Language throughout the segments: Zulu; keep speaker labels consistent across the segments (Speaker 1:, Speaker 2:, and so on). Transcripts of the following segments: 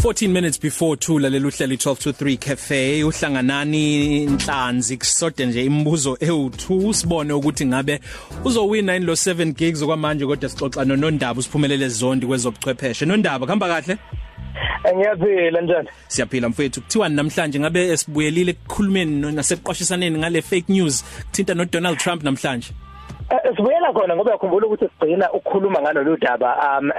Speaker 1: 14 minutes before 2 lalelo uhlelo 12 to 3 cafe uhlanganani inhlanzi kusode nje imibuzo ewu2 sibone ukuthi ngabe uzowina inlo 7 gigs okwamanje kodwa sixoxa nonondaba usiphumelele zondi kwezobuchwepheshe nondaba khamba kahle
Speaker 2: Ngiyaphila njani?
Speaker 1: Siyaphila mfethu. Kuthiwa namhlanje ngabe esibuyelile ekukhulumeni naseqwashisaneni ngale fake news kuthinta no Donald Trump namhlanje.
Speaker 2: Eh, sibuyela khona ngoba yakhumbula ukuthi sigcina ukukhuluma ngalolu daba um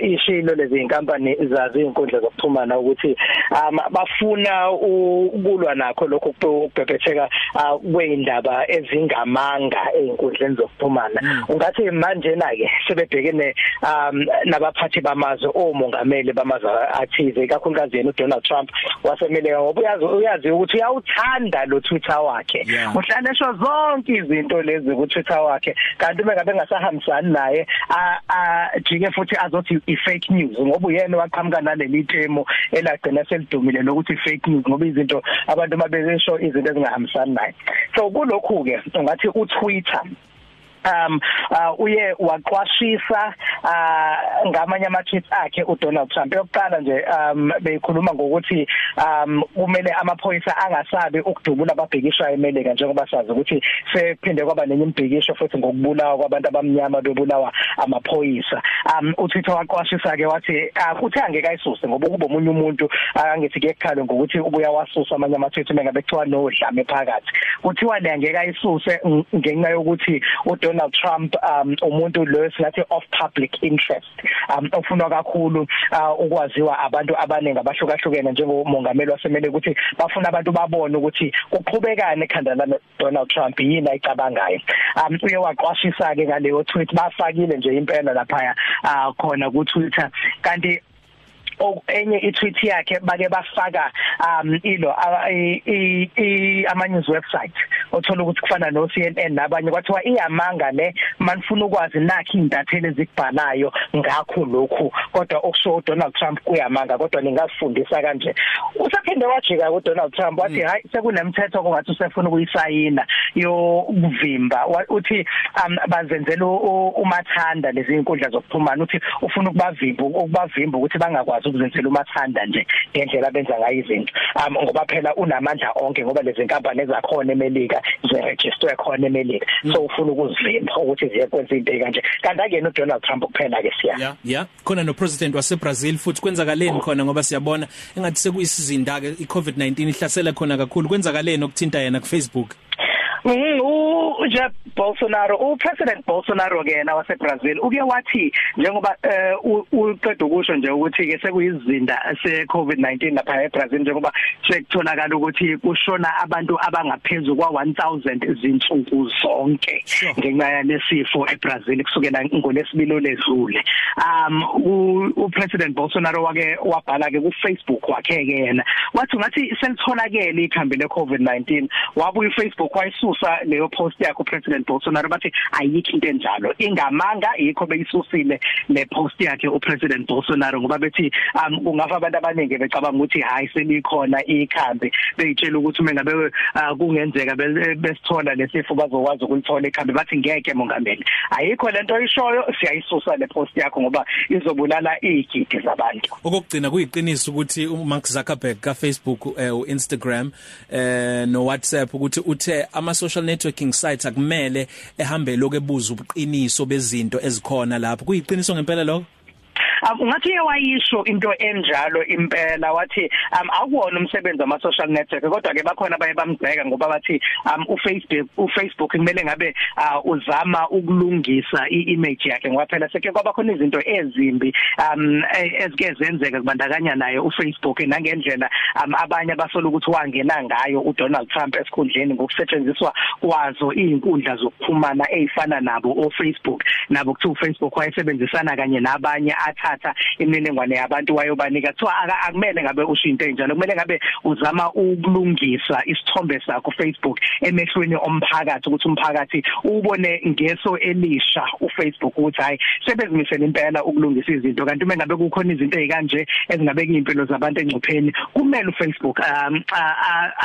Speaker 2: ishilo lezi inkampani zazi izinkundla zokuxhumana ukuthi um bafuna ukulwa nakho lokho ukubhebhetheka uh, kweindaba ezingamanga einkundleni zokuxhumana. Mm. ungathi manje na ke sebebhekene um nabaphathi bamazwe omongameli bamazwe athize kakhulukazi yena uDonald Trump wasemeleka ngoba uyazi uyazi ukuthi uyawuthanda lo Twitter wakhe. Uhlalesho zonke izinto lezi ku Twitter wakhe. Kanti uma ngabe ngasahambisani naye ajike futhi azothi i-fake news ngoba uyena waqhamuka naleli temo elagcina selidumile lokuthi fake news ngoba izinto abantu mabezesho izinto ezingahambisani naye. So kulokhu ke ungathi uTwitter um uh, uye waqwashisa uh, ngamanye ama tweets akhe uDonald Trump. Yokuqala nje um beyikhuluma ngokuthi um kumele amaphoyisa angasabi ukudubula ababhekisha eMelika njengoba sazi ukuthi sephinde kwaba nenye imbhekisho futhi ngokubulawa kwabantu abamnyama bebulawa amaphoyisa. Um uTwitter waqwashisa ke wathi ukuthi angeke ayisuse ngoba kuba omunye umuntu angithi ke ekhalo ngokuthi ubuya wasusa amanye ama tweets mengabe kuthiwa nodlame phakathi. Kuthiwa le angeke ayisuse ngenxa yokuthi uDonald Donald Trump um umuntu lo singathi of public interest um ofuna kakhulu uh, ukwaziwa abantu abaningi abahlukahlukene njengomongameli wasemele ukuthi bafuna abantu babone ukuthi kuqhubekane ekhanda la Donald Trump yini ayicabangayo. Um uye waqwashisa ke ngaleyo tweet bafakile nje impela lapha uh, khona ku Twitter. Kanti enye i-tweet yakhe bake bafaka um ilo i ama news website othola ukuthi kufana no CNN nabanye. Kwathiwa iyamanga le manifuna ukwazi nakhi indathele ezikubhalayo ngakho lokhu. Kodwa okusho Donald Trump kuyamanga kodwa ningafundisa kanje. Usaphinde wajika ku Donald Trump wathi mm. hayi sekunemthetho kongathi usefuna ukuyisayina. Yokuvimba. Uthi um bazenzela umathanda lezi inkundla zokuxhumana uthi ufuna ukubavimba ukubavimba ukuthi bangakwazi ukuzenzela umathanda nje ngendlela benza ngayo izinto. Um ngoba phela unamandla onke ngoba lezi nkampani ezakhona eMelika ziregister khona eMelika. So ufuna ukuzivimba ukuthi ziyekwenza into kanje. Kanti akuyena uDonald Trump kuphela ke siya.
Speaker 1: Yeah yeah khona no president wase Brazil futhi kwenzakaleni khona ngoba siyabona. Engathi sekuyisizinda ke iCovid-19 ihlasela khona kakhulu. Kwenzakaleni okuthinta yena ku Facebook
Speaker 2: Mhm uJair Bolsonaro upresident Bolsonaro ke na wase Brazil uke wathi njengoba uqeda ukusho nje ukuthi ke sekuyizinda se COVID-19 lapha eBrazil njengoba sekutholakala ukuthi kushona abantu abangaphezulu kwa 1000 izinsuku zonke ngenxa yalesifo eBrazil kusukela ngolesibili ledlule um upresident Bolsonaro wake wabhala ke ku Facebook wakhe ke yena wathi ngathi selitholakele ikhambi le COVID-19 wabuye uFacebook wayisusa leyo post yakhe upresident Bolsonaro bathi ayikho into enjalo. Ingamanga yikho beyisusile le post yakhe upresident Bolsonaro ngoba bethi um kungafa abantu abaningi becabanga ukuthi hayi selikhona ikhambi. Beyitshela ukuthi uma ngabe kungenzeka besithola lesifo bazokwazi ukulithola ikhambi. Bathi ngeke mongameli. Ayikho lento oyishoyo siyayisusa le post yakho ngoba izobulala igidi zabantu.
Speaker 1: Okugcina kuyiqiniso ukuthi uMark Zuckerberg ka Facebook eh uInstagram eh no WhatsApp ukuthi uthe ama social networking sites akumele ehambe lokubuza ubuqiniso bezinto ezikhona lapho. Kuyiqiniso ngempela lokho?
Speaker 2: Ungathi wayisho into enjalo impela wathi um akuwona umsebenzi wama social network kodwa ke bakhona baye bamgceka ngoba bathi um uFacebook uFacebook kumele ngabe uh, uzama ukulungisa iimage yakhe ngoba phela seke kwaba khona izinto ezimbi um ezike zenzeka kubandakanya naye uFacebook nangendlela um abanye basola ukuthi wangena ngayo uDonald Trump esikhundleni ngokusetshenziswa kwazo izinkundla zokuxhumana ezifana nabo oFacebook nabo kuthi uFacebook wayesebenzisana kanye nabanye athatha imininingwane yabantu wayobanika. Kuthiwa akumele ngabe usho into enjalo kumele ngabe uzama ukulungisa isithombe sakho Facebook emehlweni omphakathi ukuthi umphakathi ubone ngeso elisha uFacebook ukuthi hayi sebezimisela impela ukulungisa izinto. Kanti uma ngabe kukhona izinto ezikanje ezingabe kuyimpilo zabantu engcupheni kumele uFacebook um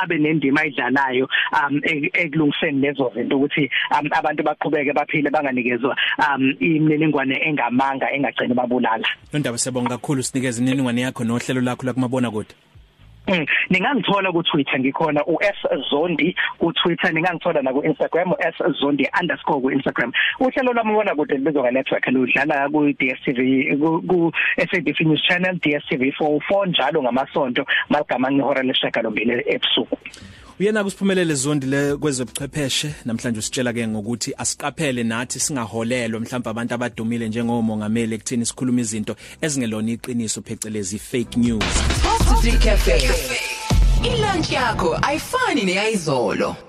Speaker 2: abe nendima ayidlalayo um ekulungiseni lezo zinto ukuthi abantu baqhubeke baphile banganikezwa um imininingwane engamanga engagcina babulala
Speaker 1: Nondaba siyabonga kakhulu sinikeze iningwane yakho nohlelo lakho la kumabona kude.
Speaker 2: Mm. Ningangithola ku Twitter ngikhona u S Zondi ku Twitter ningangithola na ku Instagram u S Zondi underscore ku Instagram. Uhlelo lwami ubona kude libizwa nga network ludlala ku DStv ku SABC News Channel DStv 44 njalo ngamasonto magama ngihora leshaka lombili ebusuku.
Speaker 1: Uyena kusiphumelele zondi le kwezobuchwepheshe namhlanje usitshela ke ngokuthi asiqaphele nathi singaholelwa mhlawumbe abantu abadumile njengomongameli ekuthini sikhuluma izinto ezingelona iqiniso phecelezi fake news.
Speaker 3: Positive Cafe. Ilunch yakho ayifani neyizolo.